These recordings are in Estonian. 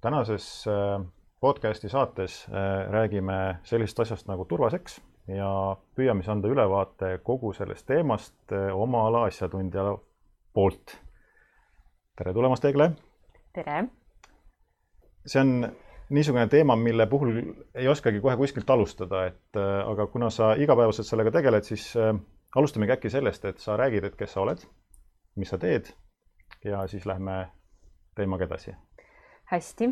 tänases äh, podcasti saates äh, räägime sellisest asjast nagu turvaseks ja püüame siis anda ülevaate kogu sellest teemast äh, oma ala asjatundja poolt. tere tulemast, Egle! tere! see on niisugune teema, mille puhul ei oskagi kohe kuskilt alustada, et aga kuna sa igapäevaselt sellega tegeled, siis alustamegi äkki sellest, et sa räägid, et kes sa oled, mis sa teed ja siis lähme teemaga edasi hästi,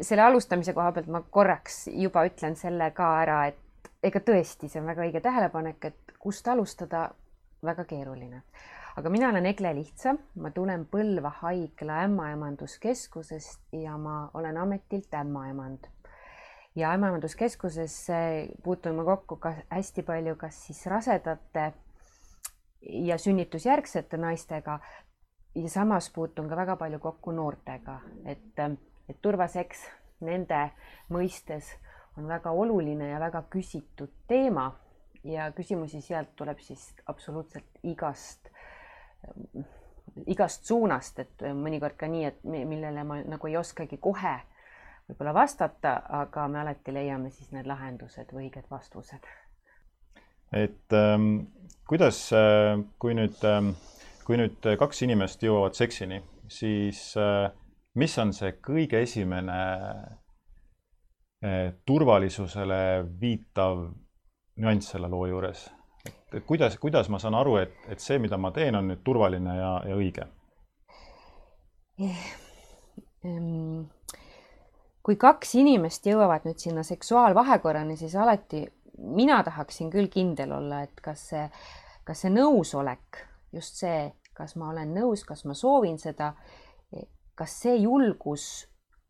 selle alustamise koha pealt ma korraks juba ütlen selle ka ära, et ega tõesti, see on väga õige tähelepanek, et kust alustada, väga keeruline. aga mina olen Egle Lihtsa, ma tulen Põlva haigla ämmaemanduskeskusest ja ma olen ametilt ämmaemand. ja ämmaemanduskeskuses puutun ma kokku ka hästi palju, kas siis rasedate ja sünnitusjärgsete naistega ja samas puutun ka väga palju kokku noortega, et, et turvaseks nende mõistes on väga oluline ja väga küsitud teema ja küsimusi sealt tuleb siis absoluutselt igast, igast suunast, et mõnikord ka nii, et millele ma nagu ei oskagi kohe võib-olla vastata, aga me alati leiame siis need lahendused või õiged vastused. et ähm, kuidas, äh, kui nüüd ähm, kui nüüd äh, kaks inimest jõuavad seksini, siis äh, mis on see kõige esimene äh, turvalisusele viitav nüanss selle loo juures? et kuidas, kuidas ma saan aru, et, et see, mida ma teen, on nüüd turvaline ja, ja õige? Ehm, kui kaks inimest jõuavad nüüd sinna seksuaalvahekorrani, siis alati mina tahaksin küll kindel olla, et kas see, kas see nõusolek, just see, kas ma olen nõus, kas ma soovin seda, kas see julgus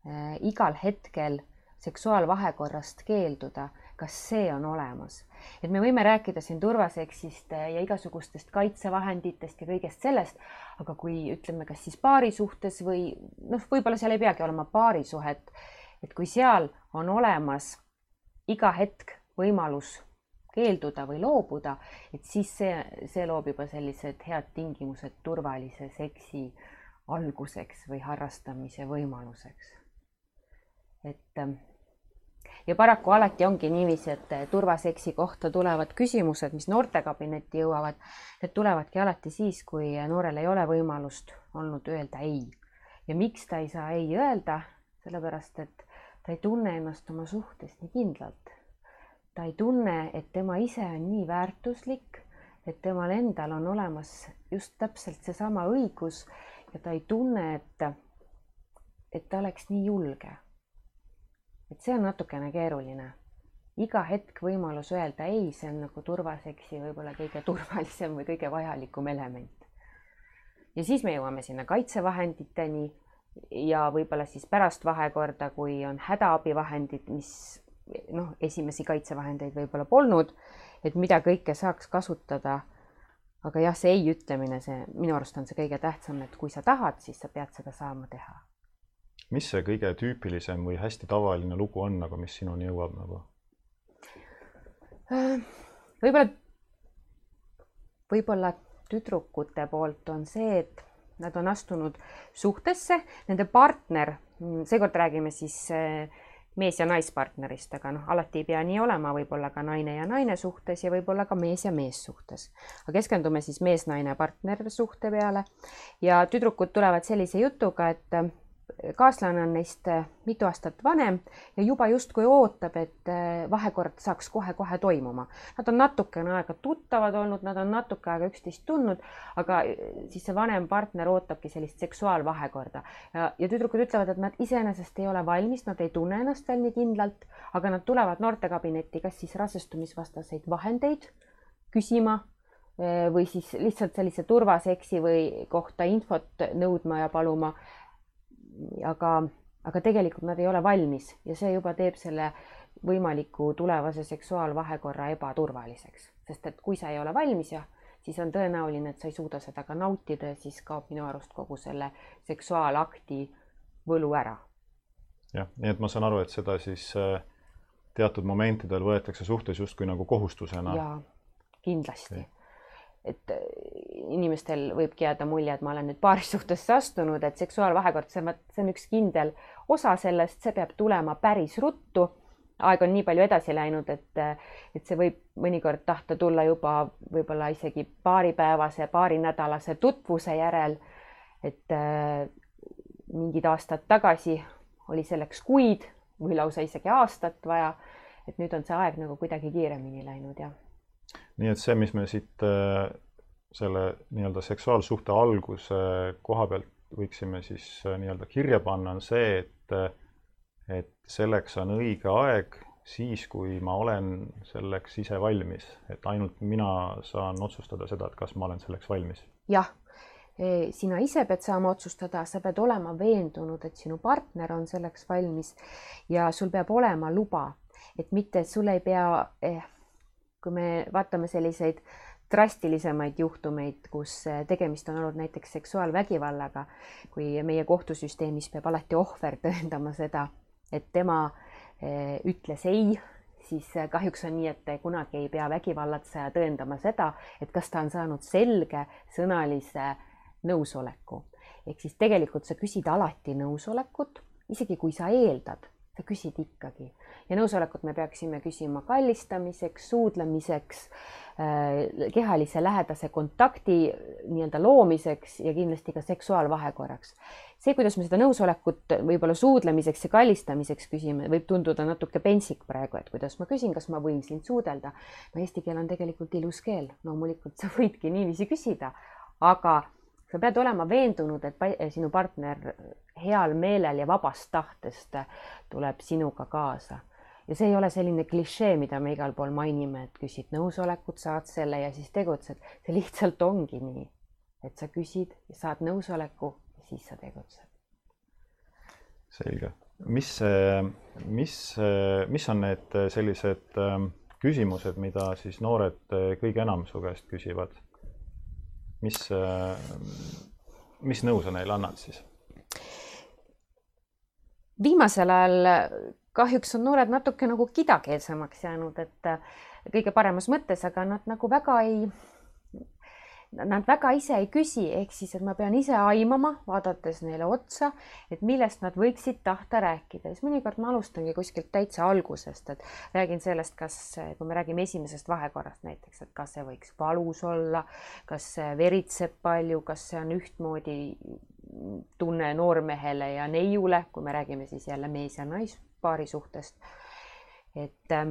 äh, igal hetkel seksuaalvahekorrast keelduda, kas see on olemas? et me võime rääkida siin turvaseksist äh, ja igasugustest kaitsevahenditest ja kõigest sellest, aga kui ütleme, kas siis paari suhtes või noh, võib-olla seal ei peagi olema paarisuhet, et kui seal on olemas iga hetk võimalus keelduda või loobuda, et siis see, see loob juba sellised head tingimused turvalise seksi alguseks või harrastamise võimaluseks. et ähm, ja paraku alati ongi niiviisi, et turvaseksi kohta tulevad küsimused, mis noortekabinetti jõuavad, need tulevadki alati siis, kui noorel ei ole võimalust olnud öelda ei. ja miks ta ei saa ei öelda, sellepärast et ta ei tunne ennast oma suhtes nii kindlalt ta ei tunne, et tema ise on nii väärtuslik, et temal endal on olemas just täpselt seesama õigus ja ta ei tunne, et, et ta oleks nii julge. et see on natukene keeruline. iga hetk võimalus öelda ei, see on nagu turvaseksi võib-olla kõige turvalisem või kõige vajalikum element. ja siis me jõuame sinna kaitsevahenditeni ja võib-olla siis pärast vahekorda, kui on hädaabivahendid, mis noh, esimesi kaitsevahendeid võib-olla polnud, et mida kõike saaks kasutada. aga jah, see ei ütlemine, see minu arust on see kõige tähtsam, et kui sa tahad, siis sa pead seda saama teha. mis see kõige tüüpilisem või hästi tavaline lugu on nagu, mis sinuni jõuab nagu? Äh, võib-olla, võib-olla tüdrukute poolt on see, et nad on astunud suhtesse, nende partner, seekord räägime siis äh, mees- ja naispartnerist, aga noh, alati ei pea nii olema, võib-olla ka naine ja naine suhtes ja võib-olla ka mees ja mees suhtes. aga keskendume siis mees-naine partnersuhte peale ja tüdrukud tulevad sellise jutuga, et kaaslane on neist äh, mitu aastat vanem ja juba justkui ootab, et äh, vahekord saaks kohe-kohe toimuma. Nad on natukene aega tuttavad olnud, nad on natuke aega üksteist tundnud, aga äh, siis see vanem partner ootabki sellist seksuaalvahekorda ja, ja tüdrukud ütlevad, et nad iseenesest ei ole valmis, nad ei tunne ennast veel nii kindlalt, aga nad tulevad noortekabinetti, kas siis rasestumisvastaseid vahendeid küsima või siis lihtsalt sellise turvaseksi või kohta infot nõudma ja paluma aga, aga tegelikult nad ei ole valmis ja see juba teeb selle võimaliku tulevase seksuaalvahekorra ebaturvaliseks, sest et kui sa ei ole valmis ja siis on tõenäoline, et sa ei suuda seda ka nautida ja siis kaob minu arust kogu selle seksuaalakti võlu ära. jah, nii et ma saan aru, et seda siis äh, teatud momentidel võetakse suhtes justkui nagu kohustusena. jaa, kindlasti. Et inimestel võibki jääda mulje, et ma olen nüüd paarisuhtesse astunud, et seksuaalvahekord, see on, see on üks kindel osa sellest, see peab tulema päris ruttu. aeg on nii palju edasi läinud, et, et see võib mõnikord tahta tulla juba võib-olla isegi paaripäevase, paarinädalase tutvuse järel. et äh, mingid aastad tagasi oli selleks kuid või lausa isegi aastat vaja. et nüüd on see aeg nagu kuidagi kiiremini läinud, jah. Nii et see, mis me siit äh, selle nii-öelda seksuaalsuhte alguse koha pealt võiksime siis äh, nii-öelda kirja panna, on see, et, äh, et selleks on õige aeg siis, kui ma olen selleks ise valmis, et ainult mina saan otsustada seda, et kas ma olen selleks valmis. jah, e, sina ise pead saama otsustada, sa pead olema veendunud, et sinu partner on selleks valmis ja sul peab olema luba, et mitte, sul ei pea eh,, kui me vaatame selliseid drastilisemaid juhtumeid, kus eh, tegemist on olnud näiteks seksuaalvägivallaga, kui meie kohtusüsteemis peab alati ohver tõendama seda, et tema eh, ütles ei, siis eh, kahjuks on nii, et kunagi ei pea vägivallatseja tõendama seda, et kas ta on saanud selge sõnalise nõusoleku. ehk siis tegelikult sa küsid alati nõusolekut, isegi kui sa eeldad, sa küsid ikkagi ja nõusolekut me peaksime küsima kallistamiseks, suudlemiseks Äh, kehalise lähedase kontakti nii-öelda loomiseks ja kindlasti ka seksuaalvahekorraks. see, kuidas me seda nõusolekut võib-olla suudlemiseks ja kallistamiseks küsime, võib tunduda natuke pentsik praegu, et kuidas ma küsin, kas ma võin sind suudelda. no eesti keel on tegelikult ilus keel, loomulikult sa võidki niiviisi küsida, aga sa pead olema veendunud, et sinu partner heal meelel ja vabast tahtest tuleb sinuga kaasa ja see ei ole selline klišee, mida me igal pool mainime, et küsid nõusolekut, saad selle ja siis tegutsed. see lihtsalt ongi nii, et sa küsid ja saad nõusoleku ja siis sa tegutsed. selge. mis, mis, mis on need sellised ähm, küsimused, mida siis noored äh, kõige enam su käest küsivad? mis, äh, mis nõu sa neile annad siis? viimasel ajal kahjuks on noored natuke nagu kidakeelsemaks jäänud, et äh, kõige paremas mõttes, aga nad nagu väga ei, nad väga ise ei küsi, ehk siis, et ma pean ise aimama, vaadates neile otsa, et millest nad võiksid tahta rääkida, siis mõnikord ma alustangi kuskilt täitsa algusest, et räägin sellest, kas, kui me räägime esimesest vahekorrast näiteks, et kas see võiks valus olla, kas veritseb palju, kas see on ühtmoodi tunne noormehele ja neiule, kui me räägime siis jälle mees ja naispaari suhtest. et äh,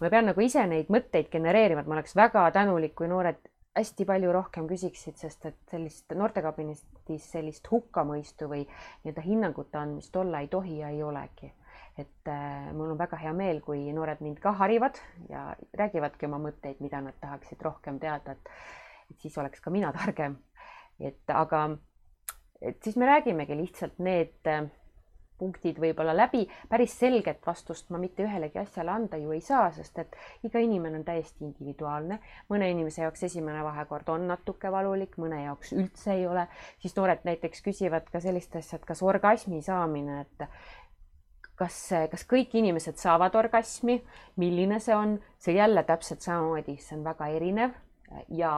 ma pean nagu ise neid mõtteid genereerima, et ma oleks väga tänulik, kui noored hästi palju rohkem küsiksid, sest et sellist noortekabinetis sellist hukkamõistu või nii-öelda hinnangute andmist olla ei tohi ja ei olegi. et äh, mul on väga hea meel, kui noored mind ka harivad ja räägivadki oma mõtteid, mida nad tahaksid rohkem teada, et, et siis oleks ka mina targem. et aga et siis me räägimegi lihtsalt need äh, punktid võib-olla läbi, päris selget vastust ma mitte ühelegi asjale anda ju ei saa, sest et iga inimene on täiesti individuaalne. mõne inimese jaoks esimene vahekord on natuke valulik, mõne jaoks üldse ei ole, siis noored näiteks küsivad ka sellist asja, et kas orgasmi saamine, et kas, kas kõik inimesed saavad orgasmi, milline see on, see jälle täpselt samamoodi, see on väga erinev ja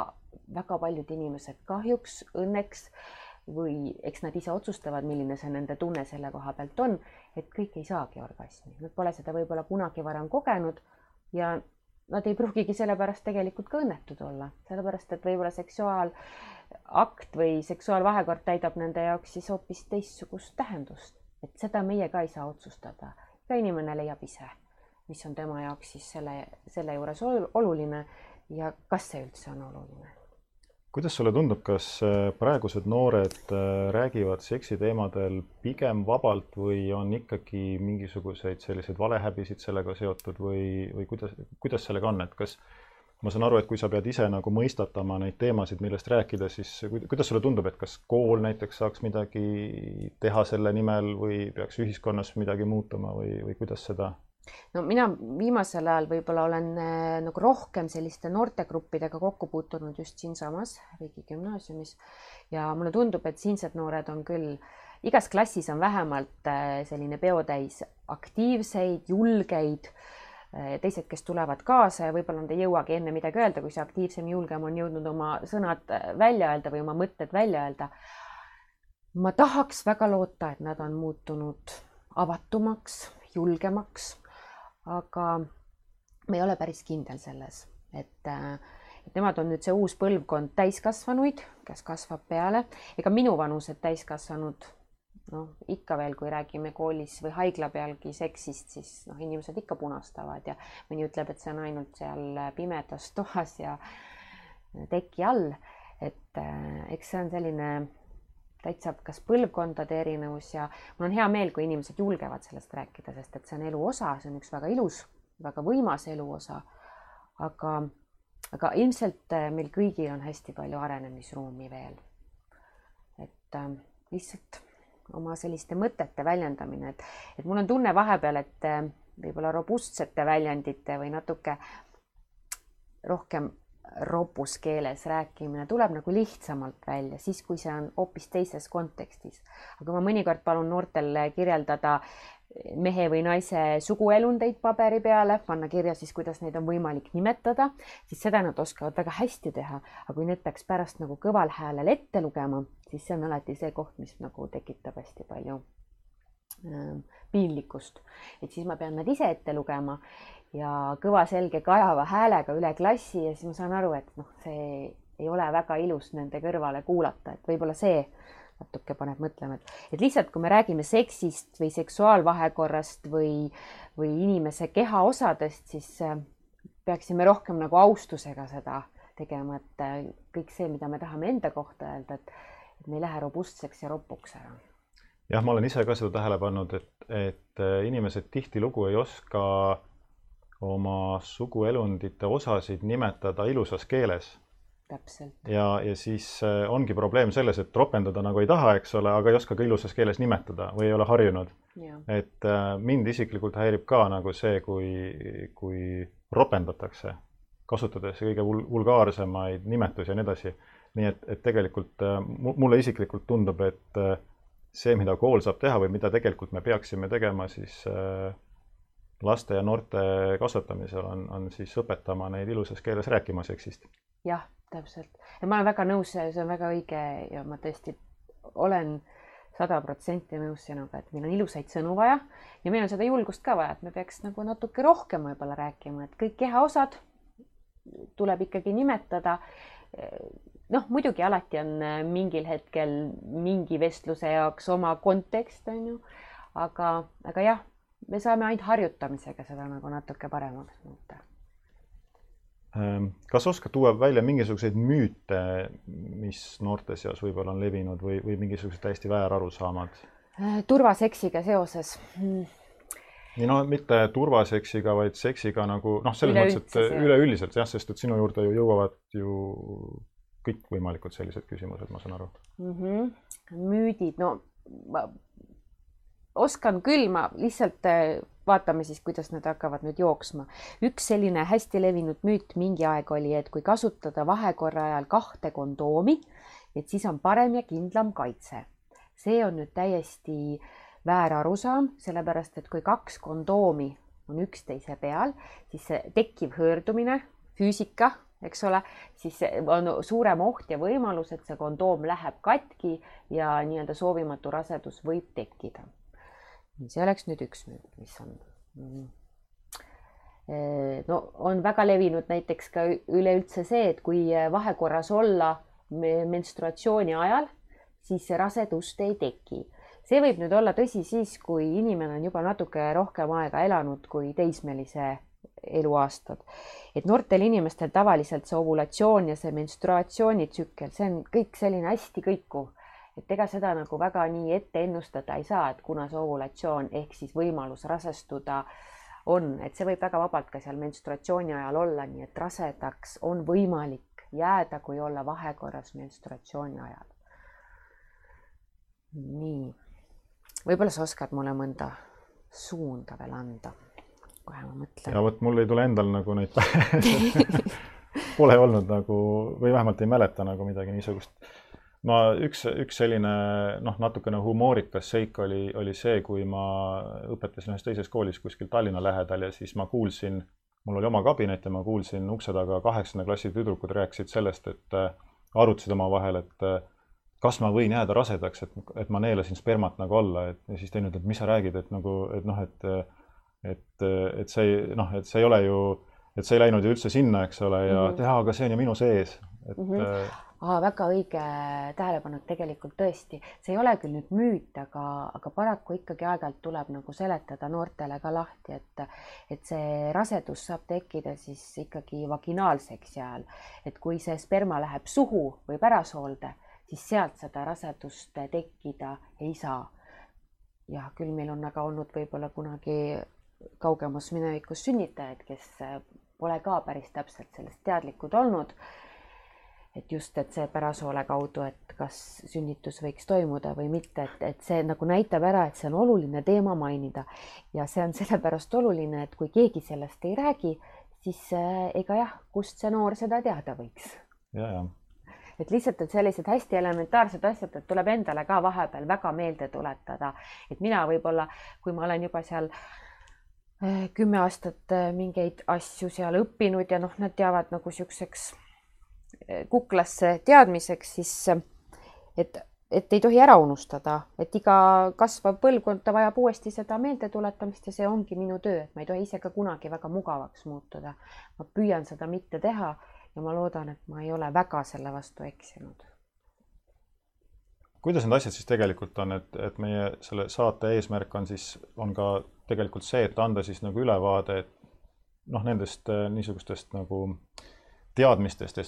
väga paljud inimesed kahjuks, õnneks äh, või eks nad ise otsustavad, milline see nende tunne selle koha pealt on, et kõik ei saagi orgasmi, nad pole seda võib-olla kunagi varem kogenud ja nad ei pruugigi sellepärast tegelikult ka õnnetud olla, sellepärast et võib-olla seksuaalakt või seksuaalvahekord täidab nende jaoks siis hoopis teistsugust tähendust, et seda meie ka ei saa otsustada. iga inimene leiab ise, mis on tema jaoks siis selle, selle juures oluline ja kas see üldse on oluline kuidas sulle tundub, kas äh, praegused noored äh, räägivad seksiteemadel pigem vabalt või on ikkagi mingisuguseid selliseid valehäbisid sellega seotud või, või kuidas, kuidas sellega on, et kas ma saan aru, et kui sa pead ise nagu mõistatama neid teemasid, millest rääkida, siis kuidas sulle tundub, et kas kool näiteks saaks midagi teha selle nimel või peaks ühiskonnas midagi muutuma või, või kuidas seda no mina viimasel ajal võib-olla olen äh, nagu rohkem selliste noortegruppidega kokku puutunud just siinsamas riigigümnaasiumis ja mulle tundub, et siinsed noored on küll, igas klassis on vähemalt äh, selline peotäis aktiivseid, julgeid teised, kes tulevad kaasa ja võib-olla nad ei jõuagi enne midagi öelda, kui see aktiivsem, julgem on jõudnud oma sõnad välja öelda või oma mõtted välja öelda. ma tahaks väga loota, et nad on muutunud avatumaks, julgemaks, aga ma ei ole päris kindel selles, et et nemad on nüüd see uus põlvkond täiskasvanuid, kes kasvab peale, ega minuvanused täiskasvanud noh, ikka veel, kui räägime koolis või haigla pealgi seksist, siis noh, inimesed ikka punastavad ja mõni ütleb, et see on ainult seal pimedas toas ja teki all. et äh, eks see on selline täitsa kas põlvkondade erinevus ja mul on hea meel, kui inimesed julgevad sellest rääkida, sest et see on elu osa, see on üks väga ilus, väga võimas elu osa. aga, aga ilmselt äh, meil kõigil on hästi palju arenemisruumi veel. et äh, lihtsalt oma selliste mõtete väljendamine, et, et mul on tunne vahepeal, et eh, võib-olla robustsete väljendite või natuke rohkem ropus keeles rääkimine tuleb nagu lihtsamalt välja, siis kui see on hoopis teises kontekstis. aga ma mõnikord palun noortel kirjeldada mehe või naise suguelundeid paberi peale, panna kirja siis, kuidas neid on võimalik nimetada, siis seda nad oskavad väga hästi teha. aga kui need peaks pärast nagu kõval häälel ette lugema, siis see on alati see koht, mis nagu tekitab hästi palju piinlikkust. et siis ma pean nad ise ette lugema ja kõva, selge, kajava häälega üle klassi ja siis ma saan aru, et noh, see ei ole väga ilus nende kõrvale kuulata, et võib-olla see natuke paneb mõtlema, et, et lihtsalt, kui me räägime seksist või seksuaalvahekorrast või, või inimese kehaosadest, siis äh, peaksime rohkem nagu austusega seda tegema, et äh, kõik see, mida me tahame enda kohta öelda, et, et me ei lähe robustseks ja ropuks ära. Jah, ma olen ise ka seda tähele pannud, et, et äh, inimesed tihtilugu ei oska oma suguelundite osasid nimetada ilusas keeles täpselt. ja, ja siis äh, ongi probleem selles, et ropendada nagu ei taha, eks ole, aga ei oska ka ilusas keeles nimetada või ei ole harjunud. et äh, mind isiklikult häirib ka nagu see, kui, kui ropendatakse, kasutades kõige vul-, vulgaarsemaid nimetusi ja nii edasi. nii et, et tegelikult mulle isiklikult tundub, et see, mida kool saab teha või mida tegelikult me peaksime tegema, siis laste ja noorte kasvatamisel on, on siis õpetama neid ilusas keeles rääkima seksist. jah täpselt. ja ma olen väga nõus, see on väga õige ja ma tõesti olen sada protsenti nõus sinuga, et meil on ilusaid sõnu vaja ja meil on seda julgust ka vaja, et me peaks nagu natuke rohkem võib-olla rääkima, et kõik kehaosad tuleb ikkagi nimetada. Noh, muidugi alati on mingil hetkel mingi vestluse jaoks oma kontekst, on ju, aga, aga jah, me saame ainult harjutamisega seda nagu natuke paremaks muuta Ehm, kas oskad tuua välja mingisuguseid müüte, mis noorte seas võib-olla on levinud või, või mingisugused täiesti väärarusaamad? Äh, turvaseksiga seoses hmm. nii no mitte turvaseksiga, vaid seksiga nagu noh, selles mõttes, et üleüldiselt jah, sest et sinu juurde ju jõuavad ju kõikvõimalikud sellised küsimused, ma saan aru mm. -hmm. müüdid, no ma oskan küll, ma lihtsalt äh, vaatame siis, kuidas need hakkavad nüüd jooksma. üks selline hästi levinud müüt mingi aeg oli, et kui kasutada vahekorra ajal kahte kondoomi, et siis on parem ja kindlam kaitse. see on nüüd täiesti väär arusaam, sellepärast et kui kaks kondoomi on üksteise peal, siis see tekkiv hõõrdumine, füüsika, eks ole, siis on suurem oht ja võimalus, et see kondoom läheb katki ja nii-öelda soovimatu rasedus võib tekkida see oleks nüüd üks müüt, mis on mm. no on väga levinud näiteks ka üleüldse see, et kui vahekorras olla menstruatsiooni ajal, siis rasedust ei teki. see võib nüüd olla tõsi siis, kui inimene on juba natuke rohkem aega elanud kui teismelise eluaastad. et noortel inimestel tavaliselt see ovulatsioon ja see menstruatsioonitsükkel, see on kõik selline hästi kõikuv et ega seda nagu väga nii ette ennustada ei saa, et kuna see ovulatsioon ehk siis võimalus rasestuda on, et see võib väga vabalt ka seal menstruatsiooni ajal olla, nii et rasedaks on võimalik jääda, kui olla vahekorras menstruatsiooni ajal. nii, võib-olla sa oskad mulle mõnda suunda veel anda? Kohe ma mõtlen. ja vot mul ei tule endal nagu neid Pole olnud nagu või vähemalt ei mäleta nagu midagi niisugust ma, üks, üks selline noh, natukene humoorikas seik oli, oli see, kui ma õpetasin ühes teises koolis kuskil Tallinna lähedal ja siis ma kuulsin, mul oli oma kabinet ja ma kuulsin ukse taga kaheksanda klassi tüdrukud rääkisid sellest, et äh, arutasid omavahel, et äh, kas ma võin jääda rasedaks, et, et ma neelasin spermat nagu olla, et ja siis teine ütleb, mis sa räägid, et nagu, et noh, et et, et see noh, et see ei ole ju, et see ei läinud ju üldse sinna, eks ole, ja mm -hmm. teha, aga see on ju minu sees, et mm. -hmm Aa, väga õige tähelepanek tegelikult tõesti, see ei ole küll nüüd müüt, aga, aga paraku ikkagi aeg-ajalt tuleb nagu seletada noortele ka lahti, et, et see rasedus saab tekkida siis ikkagi vaginaalseks jääl, et kui see sperma läheb suhu või pärasoolde, siis sealt seda rasedust tekkida ei saa. jah, küll meil on aga olnud võib-olla kunagi kaugemas minevikus sünnitajaid, kes pole ka päris täpselt sellest teadlikud olnud. Et just, et see pärasoole kaudu, et kas sünnitus võiks toimuda või mitte, et, et see nagu näitab ära, et see on oluline teema mainida. Ja see on sellepärast oluline, et kui keegi sellest ei räägi, siis äh, ega jah, kust see noor seda teada võiks. ja, ja. Et lihtsalt, et sellised hästi elementaarsed asjad, et tuleb endale ka vahepeal väga meelde tuletada, et mina võib-olla, kui ma olen juba seal äh, kümme aastat äh, mingeid asju seal õppinud ja noh, nad jäävad nagu siukseks kuklasse teadmiseks, siis et, et ei tohi ära unustada, et iga kasvav põlvkond, ta vajab uuesti seda meeldetuletamist ja see ongi minu töö, et ma ei tohi ise ka kunagi väga mugavaks muutuda. ma püüan seda mitte teha ja ma loodan, et ma ei ole väga selle vastu eksinud. Kuidas need asjad siis tegelikult on, et, et meie selle saate eesmärk on siis, on ka tegelikult see, et anda siis nagu ülevaade, et noh, nendest niisugustest nagu äh, teadmistest,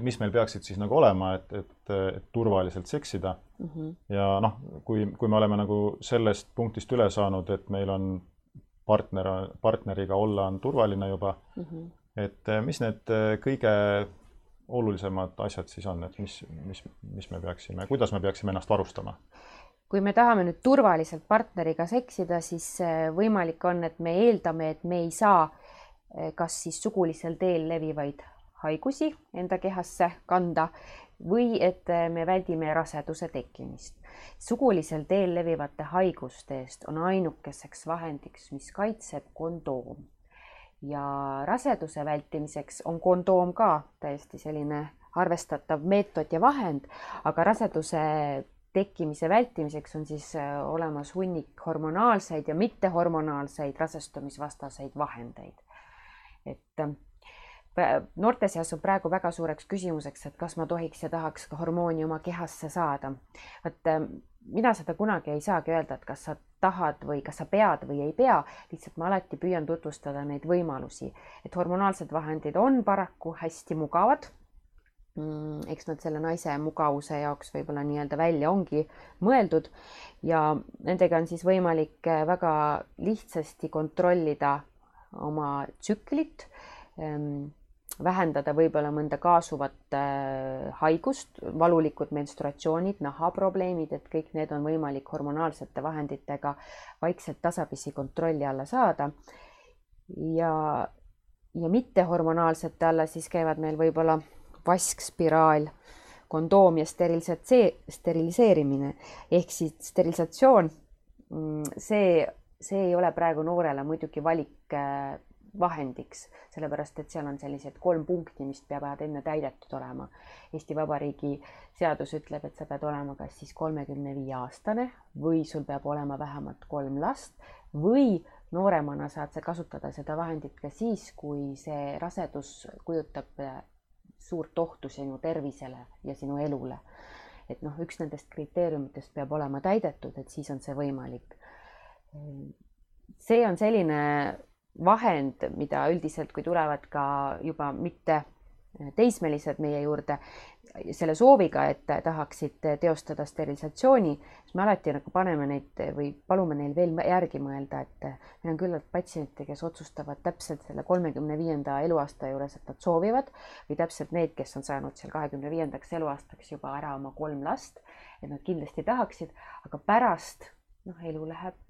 mis meil peaksid siis nagu olema, et, et, et turvaliselt seksida mm. -hmm. ja noh, kui, kui me oleme nagu sellest punktist üle saanud, et meil on partner, partneriga olla on turvaline juba mm, -hmm. et mis need kõige olulisemad asjad siis on, et mis, mis, mis me peaksime, kuidas me peaksime ennast varustama? kui me tahame nüüd turvaliselt partneriga seksida, siis võimalik on, et me eeldame, et me ei saa kas siis sugulisel teel levivaid haigusi enda kehasse kanda või et me väldime raseduse tekkimist. sugulisel teel levivate haiguste eest on ainukeseks vahendiks, mis kaitseb kondoom. Ja raseduse vältimiseks on kondoom ka täiesti selline arvestatav meetod ja vahend, aga raseduse tekkimise vältimiseks on siis äh, olemas hunnik hormonaalseid ja mittehormonaalseid rasestumisvastaseid vahendeid. et äh, noorte seas on praegu väga suureks küsimuseks, et kas ma tohiks ja tahaks ka hormooni oma kehasse saada. vot ähm, mina seda kunagi ei saagi öelda, et kas sa tahad või kas sa pead või ei pea, lihtsalt ma alati püüan tutvustada neid võimalusi, et hormonaalsed vahendid on paraku hästi mugavad. Mm, eks nad selle naise mugavuse jaoks võib-olla nii-öelda välja ongi mõeldud ja nendega on siis võimalik äh, väga lihtsasti kontrollida oma tsüklit. Ähm, vähendada võib-olla mõnda kaasuvat äh, haigust, valulikud menstruatsioonid, nahaprobleemid, et kõik need on võimalik hormonaalsete vahenditega vaikselt tasapisi kontrolli alla saada. ja, ja mittehormonaalsete alla siis käivad meil võib-olla vaskspiraal, kondoom ja sterilisatse-, steriliseerimine ehk siis sterilisatsioon. Mm, see, see ei ole praegu noorele muidugi valik äh, vahendiks, sellepärast et seal on sellised kolm punkti, mis peavad enne täidetud olema. Eesti Vabariigi seadus ütleb, et sa pead olema kas siis kolmekümne viie aastane või sul peab olema vähemalt kolm last või nooremana saad sa kasutada seda vahendit ka siis, kui see rasedus kujutab äh, suurt ohtu sinu tervisele ja sinu elule. et noh, üks nendest kriteeriumitest peab olema täidetud, et siis on see võimalik. see on selline vahend, mida üldiselt, kui tulevad ka juba mitte teismelised meie juurde selle sooviga, et tahaksid teostada sterilisatsiooni, siis me alati nagu paneme neid või palume neil veel järgi mõelda, et meil on küllalt patsiente, kes otsustavad täpselt selle kolmekümne viienda eluaasta juures, et nad soovivad või täpselt need, kes on saanud seal kahekümne viiendaks eluaastaks juba ära oma kolm last, et nad kindlasti tahaksid, aga pärast noh, elu läheb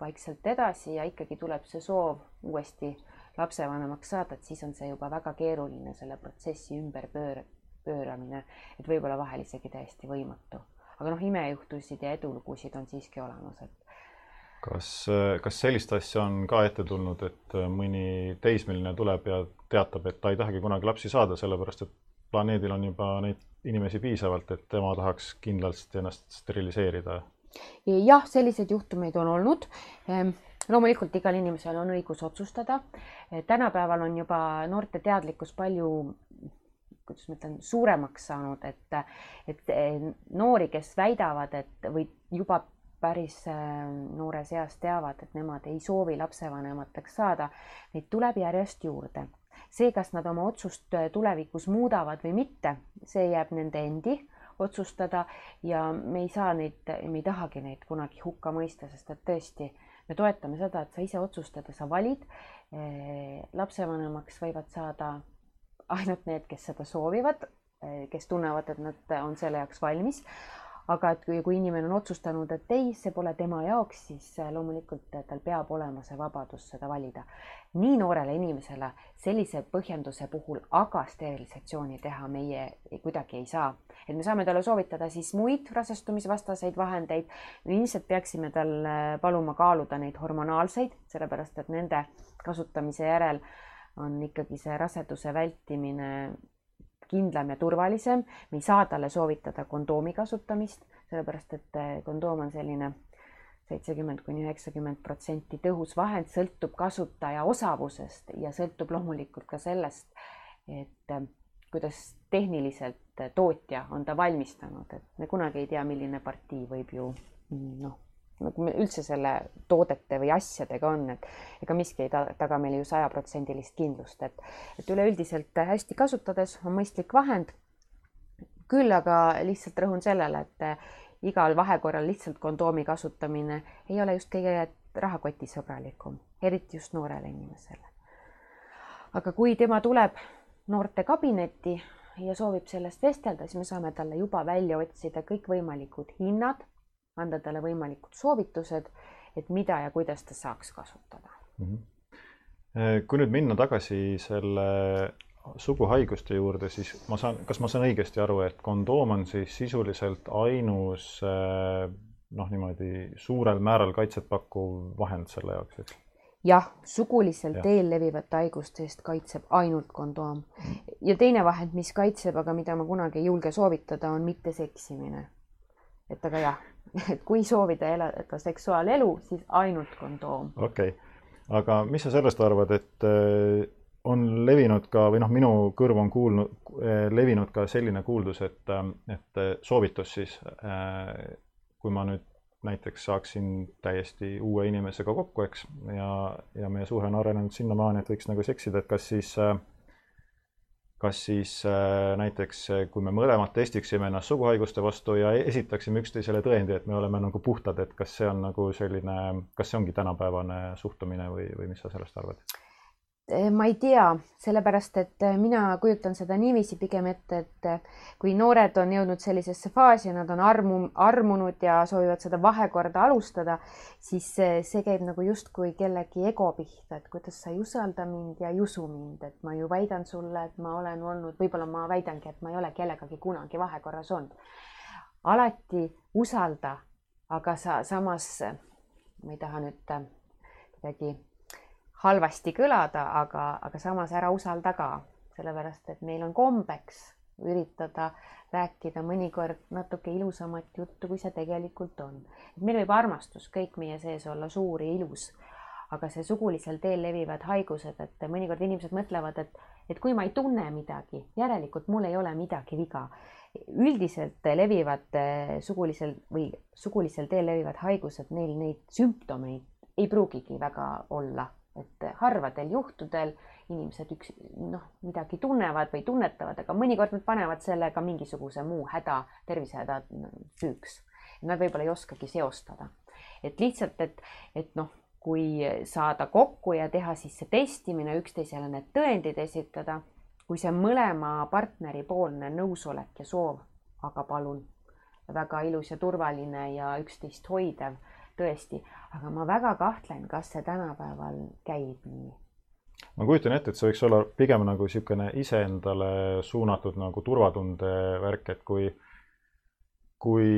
vaikselt edasi ja ikkagi tuleb see soov uuesti lapsevanemaks saada, et siis on see juba väga keeruline selle protsessi ümber pöör-, pööramine, et võib-olla vahel isegi täiesti võimatu. aga noh, imejuhtusid ja edulugusid on siiski olemas, et kas, kas sellist asja on ka ette tulnud, et mõni teismeline tuleb ja teatab, et ta ei tahagi kunagi lapsi saada, sellepärast et planeedil on juba neid inimesi piisavalt, et tema tahaks kindlasti ennast steriliseerida? Jah, selliseid juhtumeid on olnud. Ehm, loomulikult igal inimesel on õigus otsustada. tänapäeval on juba noorte teadlikkus palju kuidas ma ütlen, suuremaks saanud, et, et noori, kes väidavad, et või juba päris ehm, noores eas teavad, et nemad ei soovi lapsevanemateks saada, neid tuleb järjest juurde see, kas nad oma otsust tulevikus muudavad või mitte, see jääb nende endi otsustada ja me ei saa neid, me ei tahagi neid kunagi hukka mõista, sest et tõesti, me toetame seda, et sa ise otsustad ja sa valid. Äh, lapsevanemaks võivad saada ainult need, kes seda soovivad, äh, kes tunnevad, et nad on selle jaoks valmis aga et kui, kui inimene on otsustanud, et ei, see pole tema jaoks, siis äh, loomulikult äh, tal peab olema see vabadus seda valida. nii noorele inimesele sellise põhjenduse puhul aga sterilisatsiooni teha meie kuidagi ei saa. et me saame talle soovitada siis muid rasestumisvastaseid vahendeid. ilmselt peaksime tal äh, paluma kaaluda neid hormonaalseid, sellepärast et nende kasutamise järel on ikkagi see raseduse vältimine kindlam ja turvalisem. me ei saa talle soovitada kondoomi kasutamist, sellepärast et eh, kondoom on selline seitsekümmend kuni üheksakümmend protsenti tõhus vahend, sõltub kasutaja osavusest ja sõltub loomulikult ka sellest, et eh, kuidas tehniliselt tootja on ta valmistanud, et me kunagi ei tea, milline partii võib ju noh nagu üldse selle toodete või asjadega on, et ega miski ei taga meile ju sajaprotsendilist kindlust, et, et üleüldiselt hästi kasutades on mõistlik vahend. küll aga lihtsalt rõhun sellele, et igal vahekorral lihtsalt kondoomi kasutamine ei ole just kõige rahakotisõbralikum, eriti just noorele inimesele. aga kui tema tuleb noorte kabinetti ja soovib sellest vestelda, siis me saame talle juba välja otsida kõikvõimalikud hinnad anda talle võimalikud soovitused, et mida ja kuidas ta saaks kasutada mm. -hmm. kui nüüd minna tagasi selle suguhaiguste juurde, siis ma saan, kas ma saan õigesti aru, et kondoom on siis sisuliselt ainus eh, noh, niimoodi suurel määral kaitset pakkuv vahend selle jaoks, eks? jah, suguliselt ja. teel levivate haiguste eest kaitseb ainult kondoom. ja teine vahend, mis kaitseb, aga mida ma kunagi ei julge soovitada, on mitteseksimine. et aga jah et kui soovida elada seksuaalelu, siis ainult kondoom. okei okay., aga mis sa sellest arvad, et äh, on levinud ka või noh, minu kõrvu on kuulnud, äh, levinud ka selline kuuldus, et, äh, et soovitus siis, kui ma nüüd näiteks saaksin täiesti uue inimesega kokku, eks, ja, ja meie suhe on arenenud sinnamaani, et võiks nagu seksida, et kas siis äh, kas siis äh, näiteks, äh, kui me mõlemad testiksime ennast suguhaiguste vastu ja esitaksime üksteisele tõendi, et me oleme nagu puhtad, et kas see on nagu selline, kas see ongi tänapäevane suhtumine või, või mis sa sellest arvad? Eh, ma ei tea, sellepärast et eh, mina kujutan seda niiviisi pigem ette, et eh, kui noored on jõudnud sellisesse faasi, nad on armu, armunud ja soovivad seda vahekorda alustada, siis see, käib nagu justkui kellegi ego pihta, et kuidas sa ei usalda mind ja ei usu mind, et ma ju väidan sulle, et ma olen olnud, võib-olla ma väidangi, et ma ei ole kellegagi kunagi vahekorras olnud. alati usalda, aga sa samas, ma ei taha nüüd kuidagi halvasti kõlada, aga, aga samas ära usalda ka, sellepärast et meil on kombeks üritada rääkida mõnikord natuke ilusamat juttu, kui see tegelikult on. meil võib armastus kõik meie sees olla suur ja ilus, aga see sugulisel teel levivad haigused, et mõnikord inimesed mõtlevad, et, et kui ma ei tunne midagi, järelikult mul ei ole midagi viga. üldiselt levivad eh, sugulisel või sugulisel teel levivad haigused, neil neid sümptomeid ei pruugigi väga olla et harvadel juhtudel inimesed üks noh, midagi tunnevad või tunnetavad, aga mõnikord nad panevad selle ka mingisuguse muu häda, tervisehäda süüks. Nad võib-olla ei oskagi seostada, et lihtsalt, et, et noh, kui saada kokku ja teha siis see testimine, üksteisele need tõendid esitada, kui see mõlema partneri poolne nõusolek ja soov, aga palun, väga ilus ja turvaline ja üksteist hoidev tõesti, aga ma väga kahtlen, kas see tänapäeval käib nii. ma kujutan ette, et see võiks olla pigem nagu niisugune iseendale suunatud nagu turvatunde värk, et kui kui